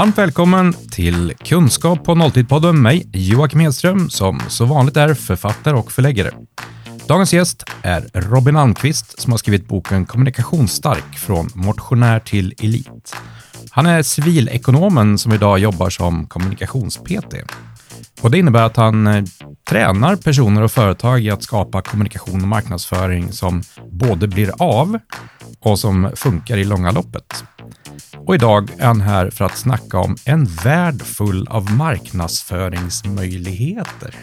Varmt välkommen till Kunskap på nolltid-podden med mig, Joakim Hedström, som så vanligt är författare och förläggare. Dagens gäst är Robin Almqvist som har skrivit boken Kommunikationsstark från motionär till elit. Han är civilekonomen som idag jobbar som kommunikations-PT. Och det innebär att han eh, tränar personer och företag i att skapa kommunikation och marknadsföring som både blir av och som funkar i långa loppet. Och idag är han här för att snacka om en värld full av marknadsföringsmöjligheter.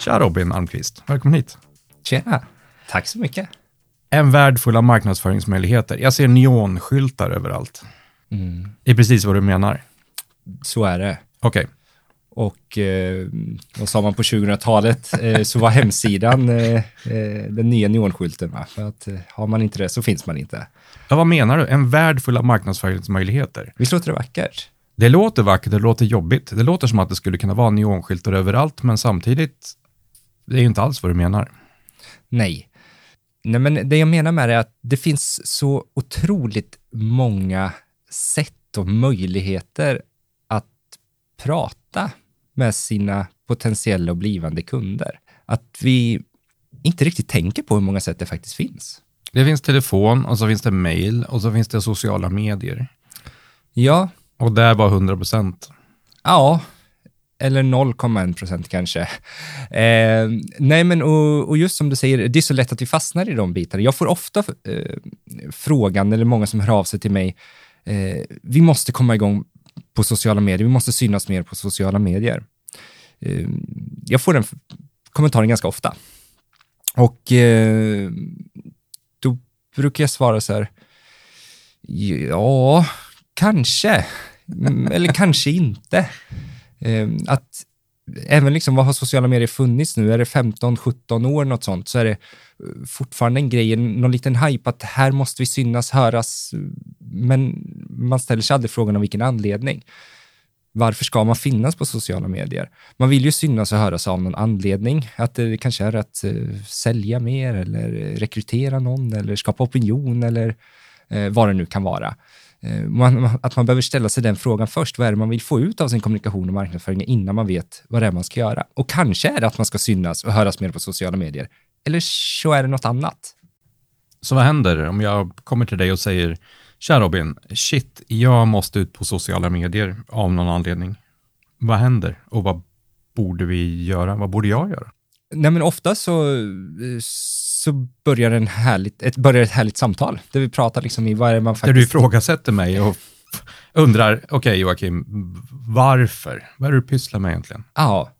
Tja Robin Almqvist, välkommen hit. Tjena, tack så mycket. En värld full av marknadsföringsmöjligheter. Jag ser neonskyltar överallt. Mm. Det är precis vad du menar. Så är det. Okej. Och eh, vad sa man på 2000-talet eh, så var hemsidan eh, eh, den nya neonskylten. Va? För att eh, har man inte det så finns man inte. Ja, vad menar du? En värld full av marknadsföringsmöjligheter? Visst låter det vackert? Det låter vackert, det låter jobbigt. Det låter som att det skulle kunna vara neonskyltar överallt, men samtidigt, det är ju inte alls vad du menar. Nej. Nej, men det jag menar med det är att det finns så otroligt många sätt och möjligheter att prata med sina potentiella och blivande kunder. Att vi inte riktigt tänker på hur många sätt det faktiskt finns. Det finns telefon och så finns det mail och så finns det sociala medier. Ja, Och där var 100 procent. Ja, eller 0,1 procent kanske. Eh, nej, men och, och just som du säger, det är så lätt att vi fastnar i de bitarna. Jag får ofta eh, frågan, eller många som hör av sig till mig, eh, vi måste komma igång på sociala medier, vi måste synas mer på sociala medier. Eh, jag får den kommentaren ganska ofta. Och eh, brukar jag svara så här, ja, kanske. Mm, Eller kanske inte. Eh, att även liksom, vad har sociala medier funnits nu? Är det 15, 17 år, något sånt, så är det eh, fortfarande en grej, någon liten hype att här måste vi synas, höras, men man ställer sig aldrig frågan om vilken anledning. Varför ska man finnas på sociala medier? Man vill ju synas och höras av någon anledning. Att det kanske är att eh, sälja mer eller eh, rekrytera någon eller skapa opinion eller vad det nu kan vara. Man, att man behöver ställa sig den frågan först. Vad är det man vill få ut av sin kommunikation och marknadsföring innan man vet vad det är man ska göra? Och kanske är det att man ska synas och höras mer på sociala medier. Eller så är det något annat. Så vad händer om jag kommer till dig och säger, tja Robin, shit, jag måste ut på sociala medier av någon anledning. Vad händer och vad borde vi göra? Vad borde jag göra? Nej, men ofta så, så börjar, en härligt, ett, börjar ett härligt samtal där vi pratar liksom i vad är det man Där faktiskt... du ifrågasätter mig och undrar, okej Joakim, varför? Vad är det du pysslar med egentligen? Ja.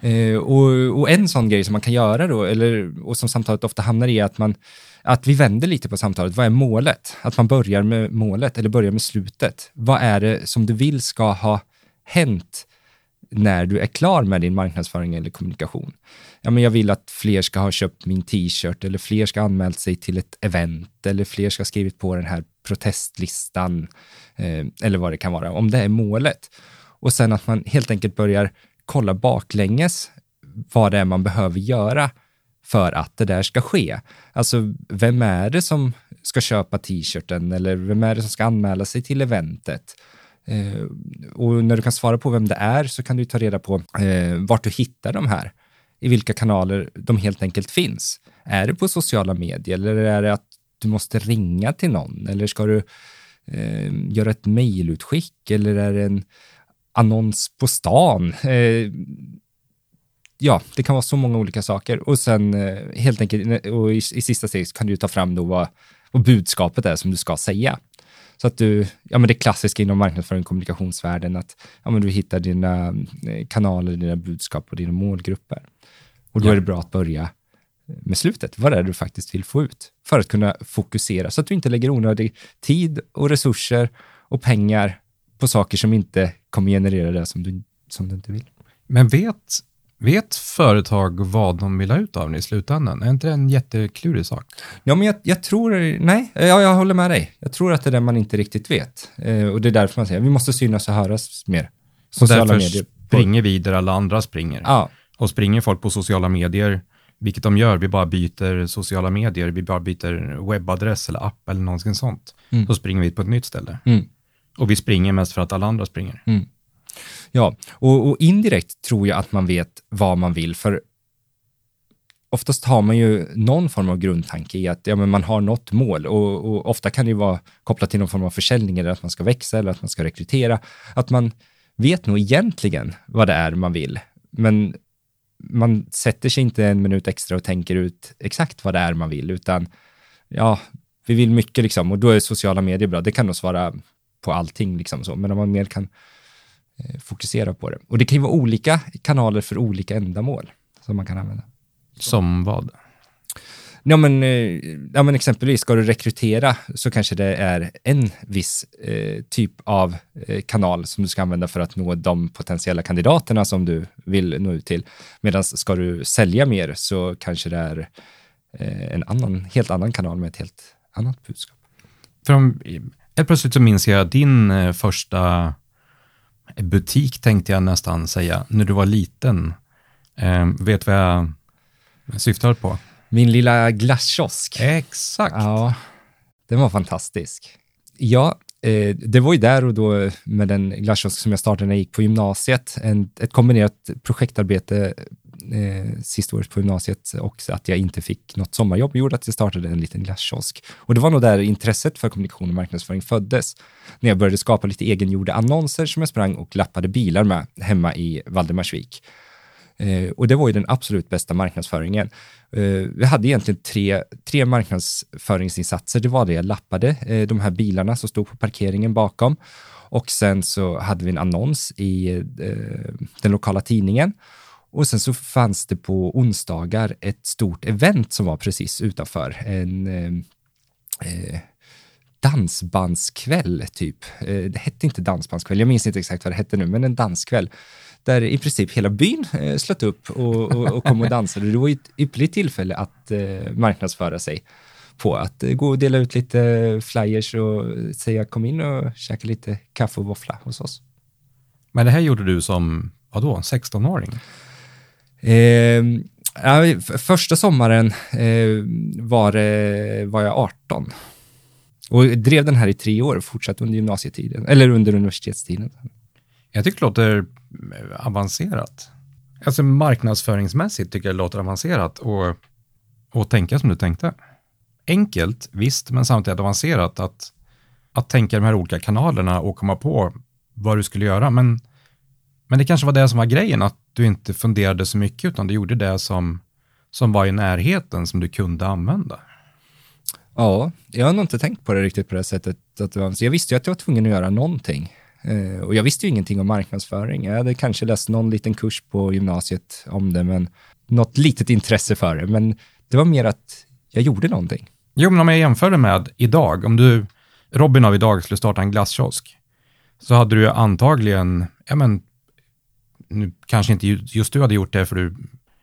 Eh, och, och en sån grej som man kan göra då, eller, och som samtalet ofta hamnar i, är att, man, att vi vänder lite på samtalet. Vad är målet? Att man börjar med målet eller börjar med slutet. Vad är det som du vill ska ha hänt när du är klar med din marknadsföring eller kommunikation? Ja, men jag vill att fler ska ha köpt min t-shirt eller fler ska ha anmält sig till ett event eller fler ska ha skrivit på den här protestlistan eh, eller vad det kan vara, om det är målet. Och sen att man helt enkelt börjar kolla baklänges vad det är man behöver göra för att det där ska ske. Alltså, vem är det som ska köpa t-shirten eller vem är det som ska anmäla sig till eventet? Eh, och när du kan svara på vem det är så kan du ta reda på eh, vart du hittar de här, i vilka kanaler de helt enkelt finns. Är det på sociala medier eller är det att du måste ringa till någon eller ska du eh, göra ett mejlutskick eller är det en annons på stan? Eh, ja, det kan vara så många olika saker och sen eh, helt enkelt och i, i sista steget kan du ta fram då vad, vad budskapet är som du ska säga. Så att du, ja men det klassiska inom marknadsföring och kommunikationsvärlden, att ja, men du hittar dina eh, kanaler, dina budskap och dina målgrupper. Och då Ja. är det bra att börja med slutet. Vad är det du faktiskt vill få ut? För att kunna fokusera, så att du inte lägger onödig tid och resurser och pengar på saker som inte kommer generera det som du, som du inte vill. Men vet, vet företag vad de vill ha ut av det i slutändan? Är inte det en jätteklurig sak? Ja, men jag, jag tror, nej, ja, jag håller med dig. Jag tror att det är det man inte riktigt vet. Eh, och det är därför man säger, vi måste synas och höras mer. Och Sociala därför medier. springer vi där alla andra springer. Ja, Och springer folk på sociala medier, vilket de gör, vi bara byter sociala medier, vi bara byter webbadress eller app eller någonting sånt, Mm. så springer vi på ett nytt ställe. Mm. Och vi springer mest för att alla andra springer. Mm. Ja, och, och, indirekt tror jag att man vet vad man vill, för oftast har man ju någon form av grundtanke i att ja, men man har något mål och, och, ofta kan det ju vara kopplat till någon form av försäljning eller att man ska växa eller att man ska rekrytera. Att man vet nog egentligen vad det är man vill, men man sätter sig inte en minut extra och tänker ut exakt vad det är man vill, utan ja, vi vill mycket liksom och då är sociala medier bra. Det kan nog svara på allting liksom så, men om man mer kan fokusera på det. Och det kan ju vara olika kanaler för olika ändamål som man kan använda. Som vad? Ja men, eh, ja, men exempelvis, ska du rekrytera så kanske det är en viss eh, typ av eh, kanal som du ska använda för att nå de potentiella kandidaterna som du vill nå ut till. Medan ska du sälja mer så kanske det är eh, en annan, helt annan kanal med ett helt annat budskap. För om, helt plötsligt så minns jag din eh, första butik, tänkte jag nästan säga, när du var liten. Eh, vet vad jag syftar på? Min lilla glasskiosk. Exakt. Ja, den var fantastisk. Ja, eh, det var ju där och då med den glasskiosk som jag startade när jag gick på gymnasiet. En, ett kombinerat projektarbete eh, sista året på gymnasiet och att jag inte fick något sommarjobb gjorde att jag startade en liten glasskiosk. Och det var nog där intresset för kommunikation och marknadsföring föddes. När jag började skapa lite egengjorda annonser som jag sprang och lappade bilar med hemma i Valdemarsvik. Eh, och det var ju den absolut bästa marknadsföringen. Eh, vi hade egentligen tre, tre marknadsföringsinsatser. Det var det jag lappade, eh, de här bilarna som stod på parkeringen bakom. Och sen så hade vi en annons i eh, den lokala tidningen. Och sen så fanns det på onsdagar ett stort event som var precis utanför. En ehm, eh, dansbandskväll, typ. Eh, det hette inte dansbandskväll, jag minns inte exakt vad det hette nu, men en danskväll där i princip hela byn eh, slöt upp och, och, och kom och dansade. Det var ett ypperligt tillfälle att eh, marknadsföra sig på att eh, gå och dela ut lite flyers och säga kom in och käka lite kaffe och våffla hos oss. Men det här gjorde du som, vadå, 16-åring? Eh, första sommaren eh, var, eh, var jag 18 och drev den här i tre år, fortsatte under gymnasietiden, eller under universitetstiden. Jag tycker det låter eh, avancerat. Alltså marknadsföringsmässigt tycker jag det låter avancerat och, och tänka som du tänkte. Enkelt, visst, men samtidigt avancerat att, att tänka de här olika kanalerna och komma på vad du skulle göra. Men, men det kanske var det som var grejen, att du inte funderade så mycket, utan du gjorde det som, som var i närheten som du kunde använda. Ja, jag har nog inte tänkt på det riktigt på det sättet. Att jag visste ju att jag var tvungen att göra någonting. Eh, och jag visste ju ingenting om marknadsföring. Jag hade kanske läst någon liten kurs på gymnasiet om det, men något litet intresse för det. Men det var mer att jag gjorde någonting. Jo, men om jag jämför det med idag, om du, Robin av idag skulle starta en glasskiosk, så hade du antagligen, ja men, nu kanske inte just du hade gjort det för du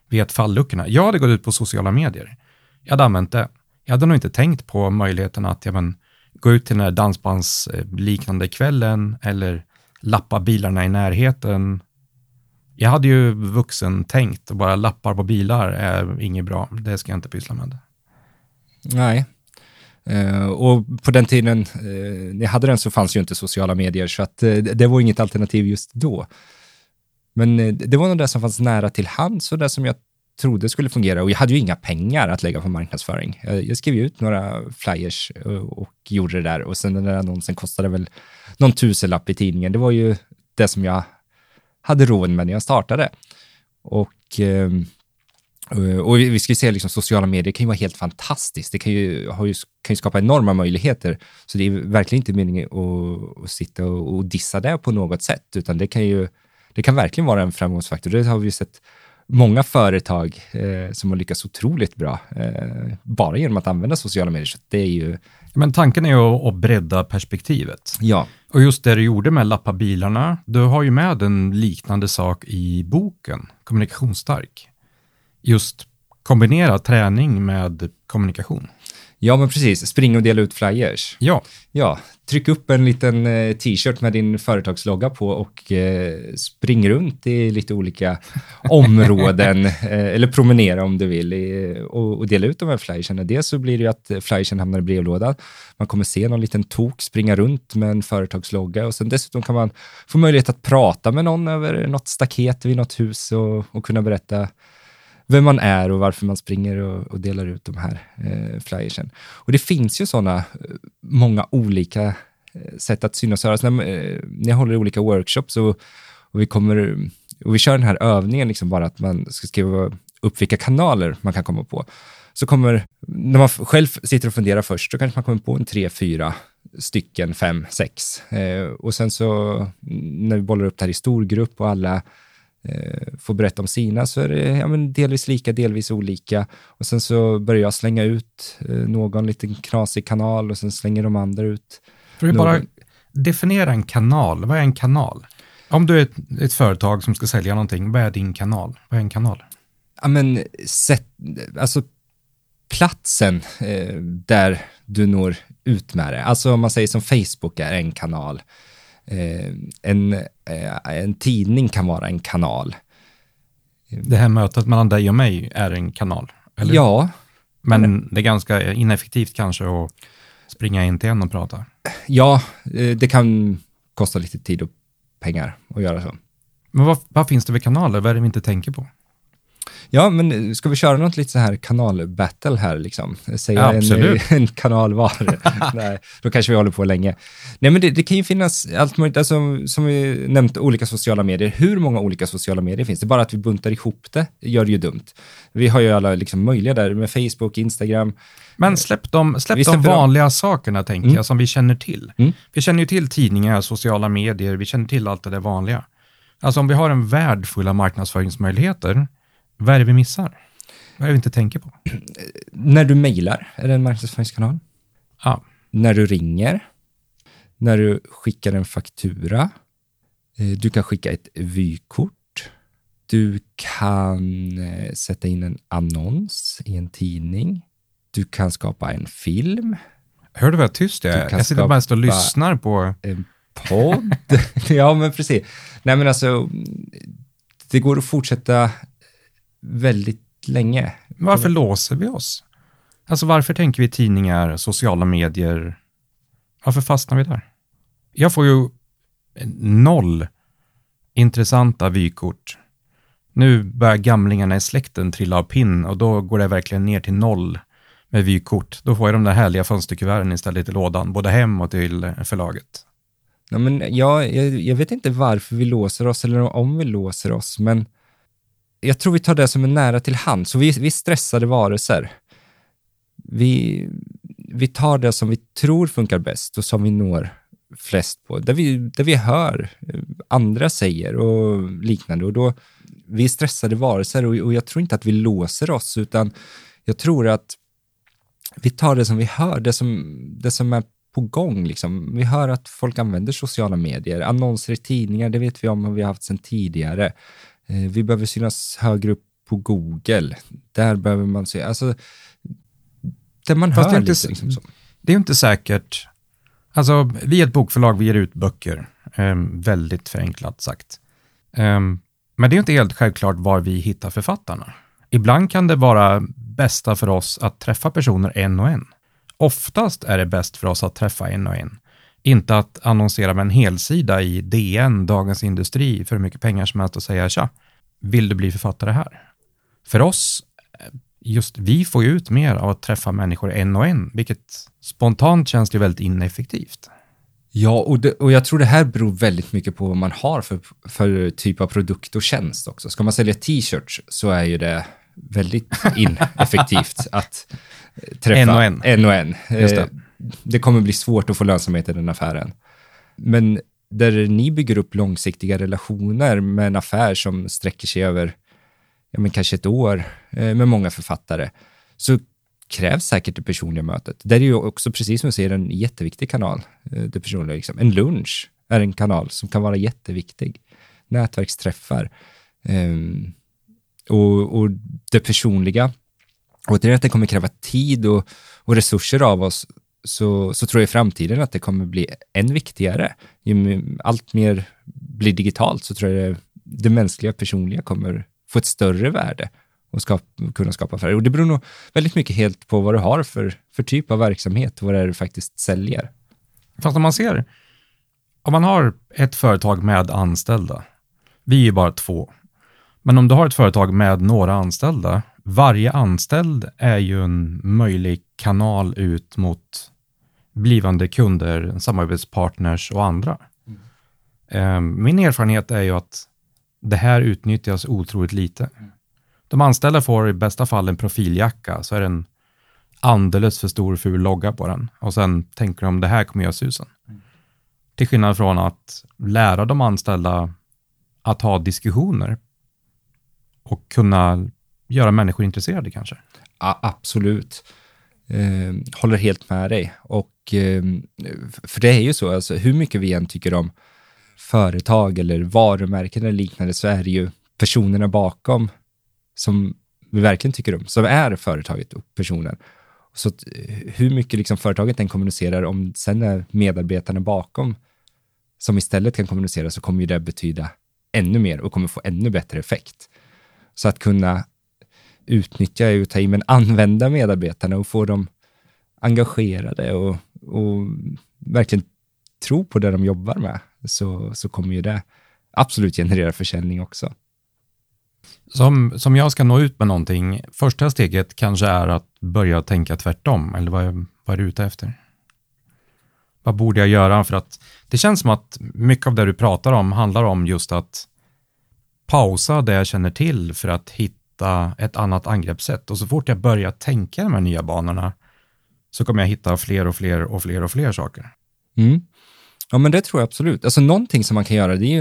vet falluckorna. Jag hade gått ut på sociala medier. Jag hade använt det. Jag hade nog inte tänkt på möjligheten att, ja men, gå ut till den här dansbandsliknande eh, kvällen eller lappa bilarna i närheten. Jag hade ju vuxen tänkt och bara lappar på bilar är inget bra. Det ska jag inte pyssla med. Nej. Uh, och på den tiden uh, jag hade den så fanns ju inte sociala medier, så att uh, det var inget alternativ just då. Men eh, det var nog det som fanns nära till hands och det som jag trodde skulle fungera och jag hade ju inga pengar att lägga på marknadsföring. Eh, jag, skrev ut några flyers eh, och, gjorde det där och sen den där annonsen kostade väl någon tusenlapp i tidningen. Det var ju det som jag hade råd med när jag startade. Och, ehm, och vi ska ju säga liksom sociala medier kan ju vara helt fantastiskt. Det kan ju, har ju, kan ju skapa enorma möjligheter. Så det är verkligen inte meningen att, att sitta och, och dissa det på något sätt, utan det kan ju det kan verkligen vara en framgångsfaktor. Det har vi sett många företag eh, som har lyckats otroligt bra eh, bara genom att använda sociala medier. Så det är ju... Men tanken är ju att bredda perspektivet. Ja. Och just det du gjorde med lappa bilarna, du har ju med en liknande sak i boken, Kommunikationsstark. Just kombinera träning med kommunikation. Ja, men precis. Spring och dela ut flyers. Ja, Ja, tryck upp en liten eh, t-shirt med din företagslogga på och eh, spring runt i lite olika områden, eh, eller promenera om du vill, och dela ut de här flyersen. Dels så blir det ju att flyersen hamnar i brevlådan. Man kommer se någon liten tok springa runt med en företagslogga och sen dessutom kan man få möjlighet att prata med någon över något staket vid något hus och, och kunna berätta vem man är och varför man springer och, och delar ut de här eh, flyersen. Och det finns ju sådana eh, många olika eh, sätt att synas och höras. När, eh, när jag håller i olika workshops och, och vi kommer och vi kör den här övningen, liksom bara att man ska skriva upp vilka kanaler man kan komma på. Så kommer, när man själv sitter och funderar först, så kanske man kommer på en tre, fyra stycken, fem, sex. Eh, och sen så när vi bollar upp det här i storgrupp och alla får berätta om sina så är det ja, men delvis lika, delvis olika. Och sen så börjar jag slänga ut eh, någon liten knasig kanal och sen slänger de andra ut. Får vi bara definiera en kanal? Vad är en kanal? Om du är ett, ett företag som ska sälja någonting, vad är din kanal? Vad är en kanal? Ja, men sätt, alltså platsen eh, där du når ut med det. Alltså om man säger som Facebook är en kanal. Eh, en, eh, en tidning kan vara en kanal. Det här mötet mellan dig och mig är en kanal. Eller? Ja, Men det är ganska ineffektivt kanske att springa in till en och prata. ja, eh, det kan kosta lite tid och pengar att göra så. Men vad, vad finns det för kanaler? Vad är det vi inte tänker på? Ja, men ska vi köra något lite så här kanalbattle här liksom? Säga Ja, en, en kanal var. Nej, då kanske vi håller på länge. Nej, men det, det kan ju finnas allt möjligt, alltså, som vi nämnt, olika sociala medier. Hur många olika sociala medier finns det? Bara att vi buntar ihop det gör det ju dumt. Vi har ju alla liksom möjliga där med Facebook, Instagram. Men släpp de, släpp de släpper dem. vanliga sakerna, tänker Mm. jag, som vi känner till. Mm. Vi känner ju till tidningar, sociala medier, vi känner till allt det där vanliga. Alltså om vi har en värld full av marknadsföringsmöjligheter, vad är det vi missar? Vad är det vi inte tänker på? När du mejlar, är det en marknadsföringskanal? Ja, När du ringer. När du skickar en faktura. Eh, Du kan skicka ett vykort. Du kan eh, sätta in en annons i en tidning. Du kan skapa en film, hör du vad tyst jag är? Jag sitter bara och lyssnar på... en podd. ja, men precis. Nej, men alltså, det går att fortsätta väldigt länge. Varför låser vi oss? Alltså varför tänker vi tidningar, sociala medier? Varför fastnar vi där? Jag får ju noll intressanta vykort. Nu börjar gamlingarna i släkten trilla av pinn och då går det verkligen ner till noll med vykort. Då får jag de där härliga fönsterkuverten istället i lådan, både hem och till förlaget. Ja, men jag, jag, jag vet inte varför vi låser oss eller om vi låser oss, men jag tror vi tar det som är nära till hand. Så vi, vi är stressade varelser. Vi, vi tar det som vi tror funkar bäst och som vi når flest på. Där vi, där vi hör eh, andra säger och liknande. Och då, vi är stressade varelser och, och jag tror inte att vi låser oss, utan jag tror att vi tar det som vi hör, det som, det som är på gång. Liksom. Vi hör att folk använder sociala medier, annonser i tidningar, det vet vi om och vi har haft sedan tidigare. Eh, vi behöver synas högre upp på Google. Där behöver man se, alltså, där man Fast det är hör inte lite. Liksom, så. Det är ju inte säkert. Alltså, vi är ett bokförlag, vi ger ut böcker. Ehm, väldigt förenklat sagt. Ehm, men det är inte helt självklart var vi hittar författarna. Ibland kan det vara bästa för oss att träffa personer en och en. Oftast är det bäst för oss att träffa en och en. Inte att annonsera med en helsida i DN, Dagens Industri, för hur mycket pengar som helst och säga tja, vill du bli författare här? För oss just vi får ju ut mer av att träffa människor en och en, vilket spontant känns det väldigt ineffektivt. Ja, och, det, och jag tror det här beror väldigt mycket på vad man har för, för typ av produkt och tjänst också. Ska man sälja t-shirts så är ju det väldigt ineffektivt att eh, träffa En och en. en, och en. Det. Kommer bli svårt att få lönsamhet i den affären. Men där ni bygger upp långsiktiga relationer med en affär som sträcker sig över ja, men kanske ett år eh, med många författare, så krävs säkert det personliga mötet. Det är ju också, precis som du säger, en jätteviktig kanal. Eh, det personliga, liksom. En lunch är en kanal som kan vara jätteviktig. Nätverksträffar. Um, och, och det personliga Och det är att det kommer kräva tid och, och resurser av oss, så, så tror jag i framtiden att det kommer bli än viktigare. Ju allt mer blir digitalt så tror jag det, det mänskliga, personliga kommer få ett större värde och skapa, kunna skapa affärer. Och det beror nog väldigt mycket helt på vad du har för, för typ av verksamhet, vad det är du faktiskt säljer. Fast om man ser, om man har ett företag med anställda, vi är ju bara två, men om du har ett företag med några anställda, varje anställd är ju en möjlig kanal ut mot blivande kunder, samarbetspartners och andra. Mm. Min erfarenhet är ju att det här utnyttjas otroligt lite. De anställda får i bästa fall en profiljacka, så är det en alldeles för stor ful logga på den. Och sen tänker de, det här kommer göra susen. Mm. Till skillnad från att lära de anställda att ha diskussioner och kunna göra människor intresserade kanske. Ja, absolut. Eh, håller helt med dig. Och, eh, för det är ju så, alltså, hur mycket vi än tycker om företag eller varumärken eller liknande så är det ju personerna bakom som vi verkligen tycker om, som är företaget och personen. Så att, eh, hur mycket liksom företaget än kommunicerar, om sen är medarbetarna bakom som istället kan kommunicera, så kommer ju det betyda ännu mer och kommer få ännu bättre effekt. Så att kunna utnyttja är ju ta i, men använda medarbetarna och få dem engagerade och, och verkligen tro på det de jobbar med, så, så kommer ju det absolut generera försäljning också. Som, som jag ska nå ut med någonting, första steget kanske är att börja tänka tvärtom, eller vad, vad är du ute efter? Vad borde jag göra för att det känns som att mycket av det du pratar om handlar om just att pausa det jag känner till för att hitta ett annat angreppssätt. Och så fort jag börjar tänka de här nya banorna så kommer jag hitta fler och fler och fler och fler saker. Mm. Ja, men det tror jag absolut. Alltså någonting som man kan göra, det är ju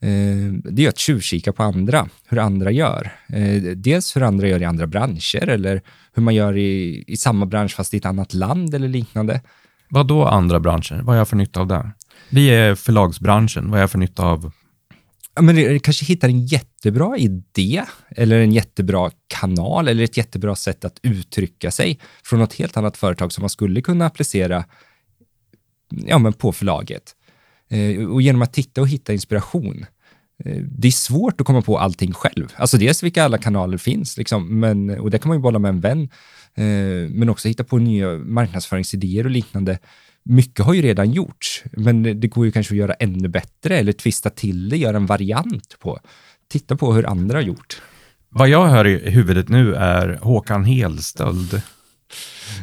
eh, det är att tjuvkika på andra, hur andra gör. Eh, dels hur andra gör i andra branscher eller hur man gör i, i samma bransch fast i ett annat land eller liknande. Vad då andra branscher? Vad är jag för nytta av det? Vi är förlagsbranschen, vad är jag för nytta av men kanske hittar en jättebra idé eller en jättebra kanal eller ett jättebra sätt att uttrycka sig från något helt annat företag som man skulle kunna applicera ja, men på förlaget. Eh, och genom att titta och hitta inspiration. Eh, det är svårt att komma på allting själv. Alltså dels vilka alla kanaler finns, liksom, men, och det kan man ju bolla med en vän, eh, men också hitta på nya marknadsföringsidéer och liknande mycket har ju redan gjorts, men det går ju kanske att göra ännu bättre eller twista till det, göra en variant på. Titta på hur andra har gjort. Vad jag hör i huvudet nu är Håkan Helstöld.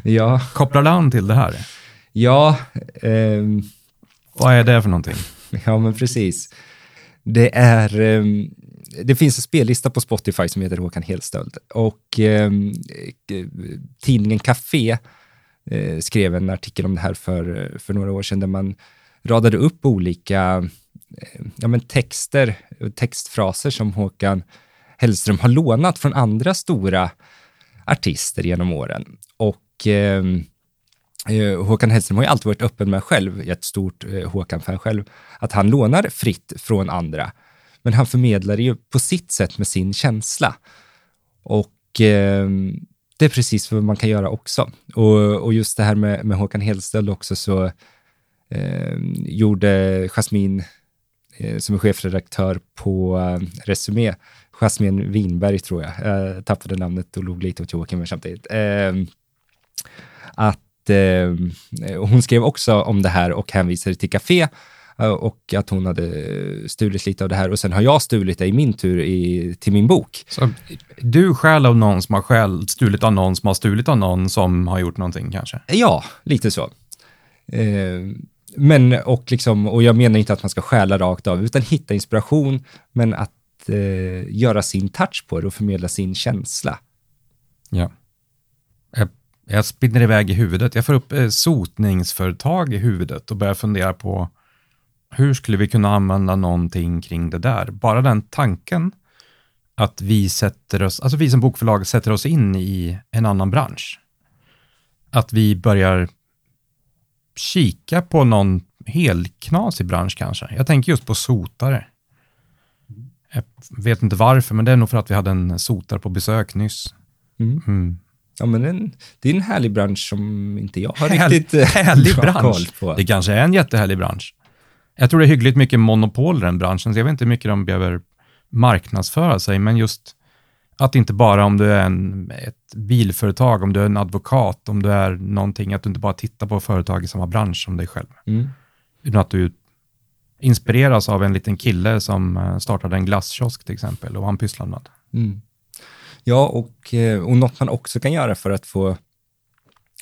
Ja. Kopplar an till det här? Ja. Ehm... Vad är det för någonting? Ja, men precis. Det är... Ehm det finns en spellista på Spotify som heter Håkan Helstöld och eh, tidningen Café eh, skrev en artikel om det här för, för några år sedan där man radade upp olika eh, ja, men texter och textfraser som Håkan Hellström har lånat från andra stora artister genom åren. Och eh, eh Håkan Hellström har ju alltid varit öppen med själv, jag är ett stort eh, Håkan-fan själv, att han lånar fritt från andra. Men han förmedlar det ju på sitt sätt med sin känsla. Och eh, det är precis vad man kan göra också. Och, och just det här med, med Håkan Hellstöld också så eh, gjorde Jasmin, eh, som är chefredaktör på eh, Resumé, Jasmin Winberg tror jag, jag tappade namnet och log lite åt Joakim samtidigt, eh, att eh, hon skrev också om det här och hänvisade till Café och att hon hade stulit lite av det här och sen har jag stulit det i min tur i, till min bok. Så du stjäl av någon som har stjäl, stulit av någon som har stulit av någon som har gjort någonting kanske? Ja, lite så. Eh, men och liksom, och jag menar inte att man ska stjäla rakt av, utan hitta inspiration, men att eh, göra sin touch på det och förmedla sin känsla. Ja. Jag, jag spinner iväg i huvudet. Jag får upp eh, sotningsföretag i huvudet och börjar fundera på hur skulle vi kunna använda någonting kring det där? Bara den tanken att vi sätter oss, alltså vi som bokförlag sätter oss in i en annan bransch. Att vi börjar kika på någon helknasig bransch kanske. Jag tänker just på sotare. Jag vet inte varför, men det är nog för att vi hade en sotare på besök nyss. Mm. Mm. Ja, men en, det är en härlig bransch som inte jag har Härlig- riktigt eh, härlig bra bransch. koll på. Det kanske är en jättehärlig bransch. Jag tror det är hyggligt mycket monopol i den branschen, så jag vet inte hur mycket de behöver marknadsföra sig, men just att inte bara om du är en, ett bilföretag, om du är en advokat, om du är någonting, att du inte bara tittar på företag i samma bransch som dig själv, Mm. utan att du inspireras av en liten kille som eh, startade en glasskiosk till exempel, och han pysslar med. Mm. Ja, och, eh, och något man också kan göra för att få,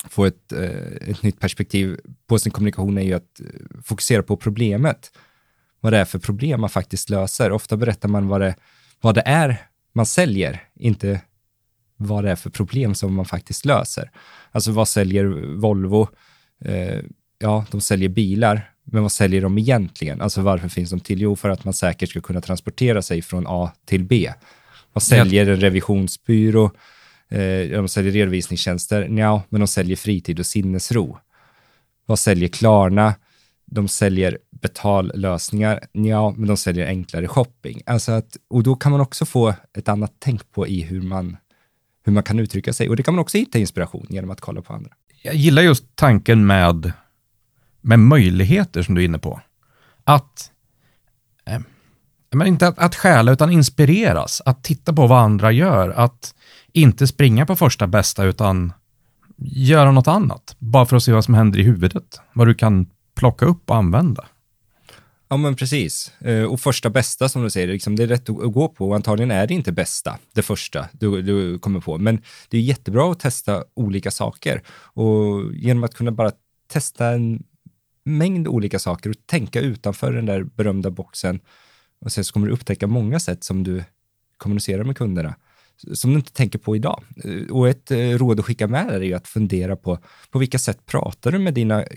få ett, eh, ett nytt perspektiv på sin kommunikation är ju att eh, fokusera på problemet. Vad det är för problem man faktiskt löser. Ofta berättar man vad det, vad det är man säljer, inte vad det är för problem som man faktiskt löser. Alltså vad säljer Volvo? Eh, ja, de säljer bilar, men vad säljer de egentligen? Alltså varför finns de till? Jo, för att man säkert ska kunna transportera sig från A till B. Vad säljer en revisionsbyrå? Eh, de säljer redovisningstjänster? Ja, men de säljer fritid och sinnesro. Vad säljer Klarna? De säljer betallösningar? Ja, men de säljer enklare shopping. Alltså att, och då kan man också få ett annat tänk på i hur man, hur man kan uttrycka sig. Och det kan man också hitta inspiration genom att kolla på andra. Jag gillar just tanken med, med möjligheter som du är inne på. Att, eh, men inte att, att stjäla utan inspireras, att titta på vad andra gör, att inte springa på första bästa utan göra något annat, bara för att se vad som händer i huvudet, vad du kan plocka upp och använda. Ja, men precis. Eh, och första bästa som du säger, liksom, det är rätt att att gå på och antagligen är det inte bästa, det första du, du kommer på. Men det är jättebra att testa olika saker och genom att kunna bara testa en mängd olika saker och tänka utanför den där berömda boxen och sen så kommer du upptäcka många sätt som du kommunicerar med kunderna som du inte tänker på idag. Eh, Och ett eh, råd att skicka med är ju att fundera på på vilka sätt pratar du med dina eh,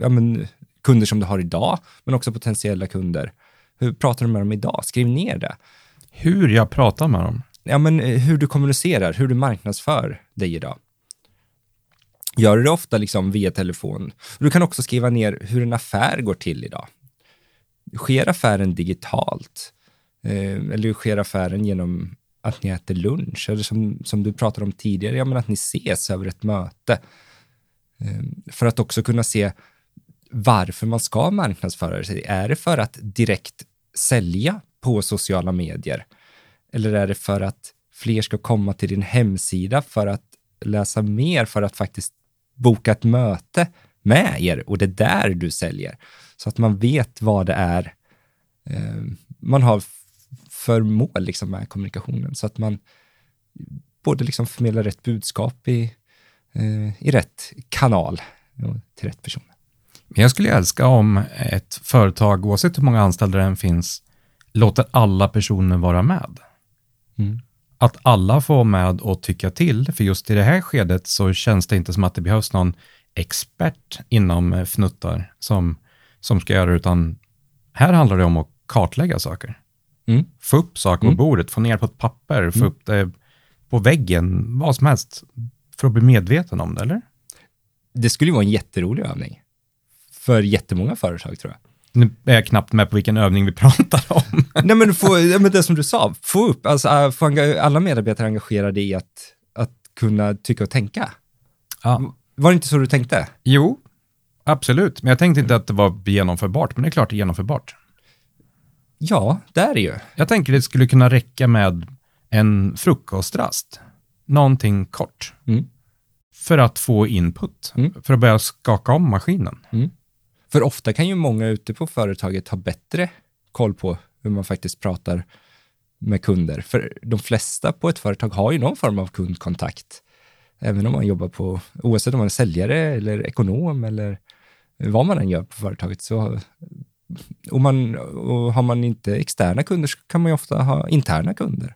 ja, men, kunder som du har idag, men också potentiella kunder. Hur pratar du med dem idag? Skriv ner det. Hur jag pratar med dem. Ja, men hur du kommunicerar, hur du marknadsför dig idag. Gör du det ofta liksom via telefon? Du kan också skriva ner hur en affär går till idag. Sker affären digitalt? Eller sker affären genom att ni äter lunch? Eller som, som du pratade om tidigare, ja, men att ni ses över ett möte. Ehm, för att också kunna se varför man ska marknadsföra sig. Är det för att direkt sälja på sociala medier? Eller är det för att fler ska komma till din hemsida för att läsa mer, för att faktiskt boka ett möte med er och det är där du säljer? Så att man vet vad det är ehm, man har för mål liksom med kommunikationen. Så att man både liksom förmedlar rätt budskap i, eh, i rätt kanal till rätt person. Men jag skulle älska om ett företag, oavsett hur många anställda det än finns, låter alla personer vara med. Mm. Att alla får med och tycka till, för just i det här skedet så känns det inte som att det behövs någon expert inom eh, fnuttar som, som ska göra det, utan här handlar det om att kartlägga saker. Mm. Få upp saker på Mm. bordet, få ner på ett papper, få Mm. upp det på väggen, vad som helst, för att bli medveten om det, eller? Det skulle ju vara en jätterolig övning för jättemånga företag tror jag. Nu är jag knappt med på vilken övning vi pratar om. Nej men, få, men det som du sa, få upp, alltså äh, få alla medarbetare engagerade i att, att kunna tycka och tänka. Ja. Var det inte så du tänkte? Jo, absolut. Men jag tänkte inte att det var genomförbart, men det är klart det är genomförbart. Ja, det är det ju. Jag tänker det skulle kunna räcka med en frukostrast. Någonting kort. Mm. För att få input. Mm. För att börja skaka om maskinen. För ofta kan ju många ute på företaget ha bättre koll på hur man faktiskt pratar med kunder. För de flesta på ett företag har ju någon form av kundkontakt. Även om man jobbar på, oavsett om man är säljare eller ekonom eller vad man än gör på företaget. Så, och, man, och har man inte externa kunder så kan man ju ofta ha interna kunder.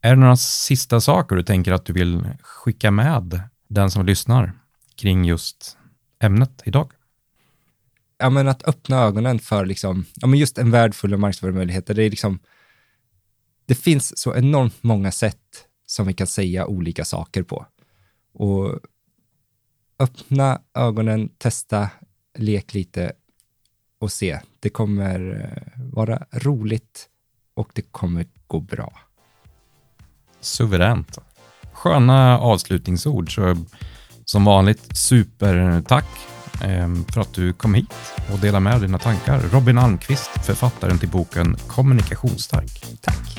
Är det några sista saker du tänker att du vill skicka med den som lyssnar kring just ämnet idag? ja, men att öppna ögonen för liksom, ja, men just en värld full av marknadsföringsmöjligheter. Det, är liksom, det finns så enormt många sätt som vi kan säga olika saker på. Och öppna ögonen, testa, lek lite och se. Det kommer eh, vara roligt och det kommer gå bra. Suveränt. sköna avslutningsord. Så som vanligt, supertack eh, för att du kom hit och delade med dina tankar. Robin Almqvist, författaren till boken Kommunikationsstark. Tack.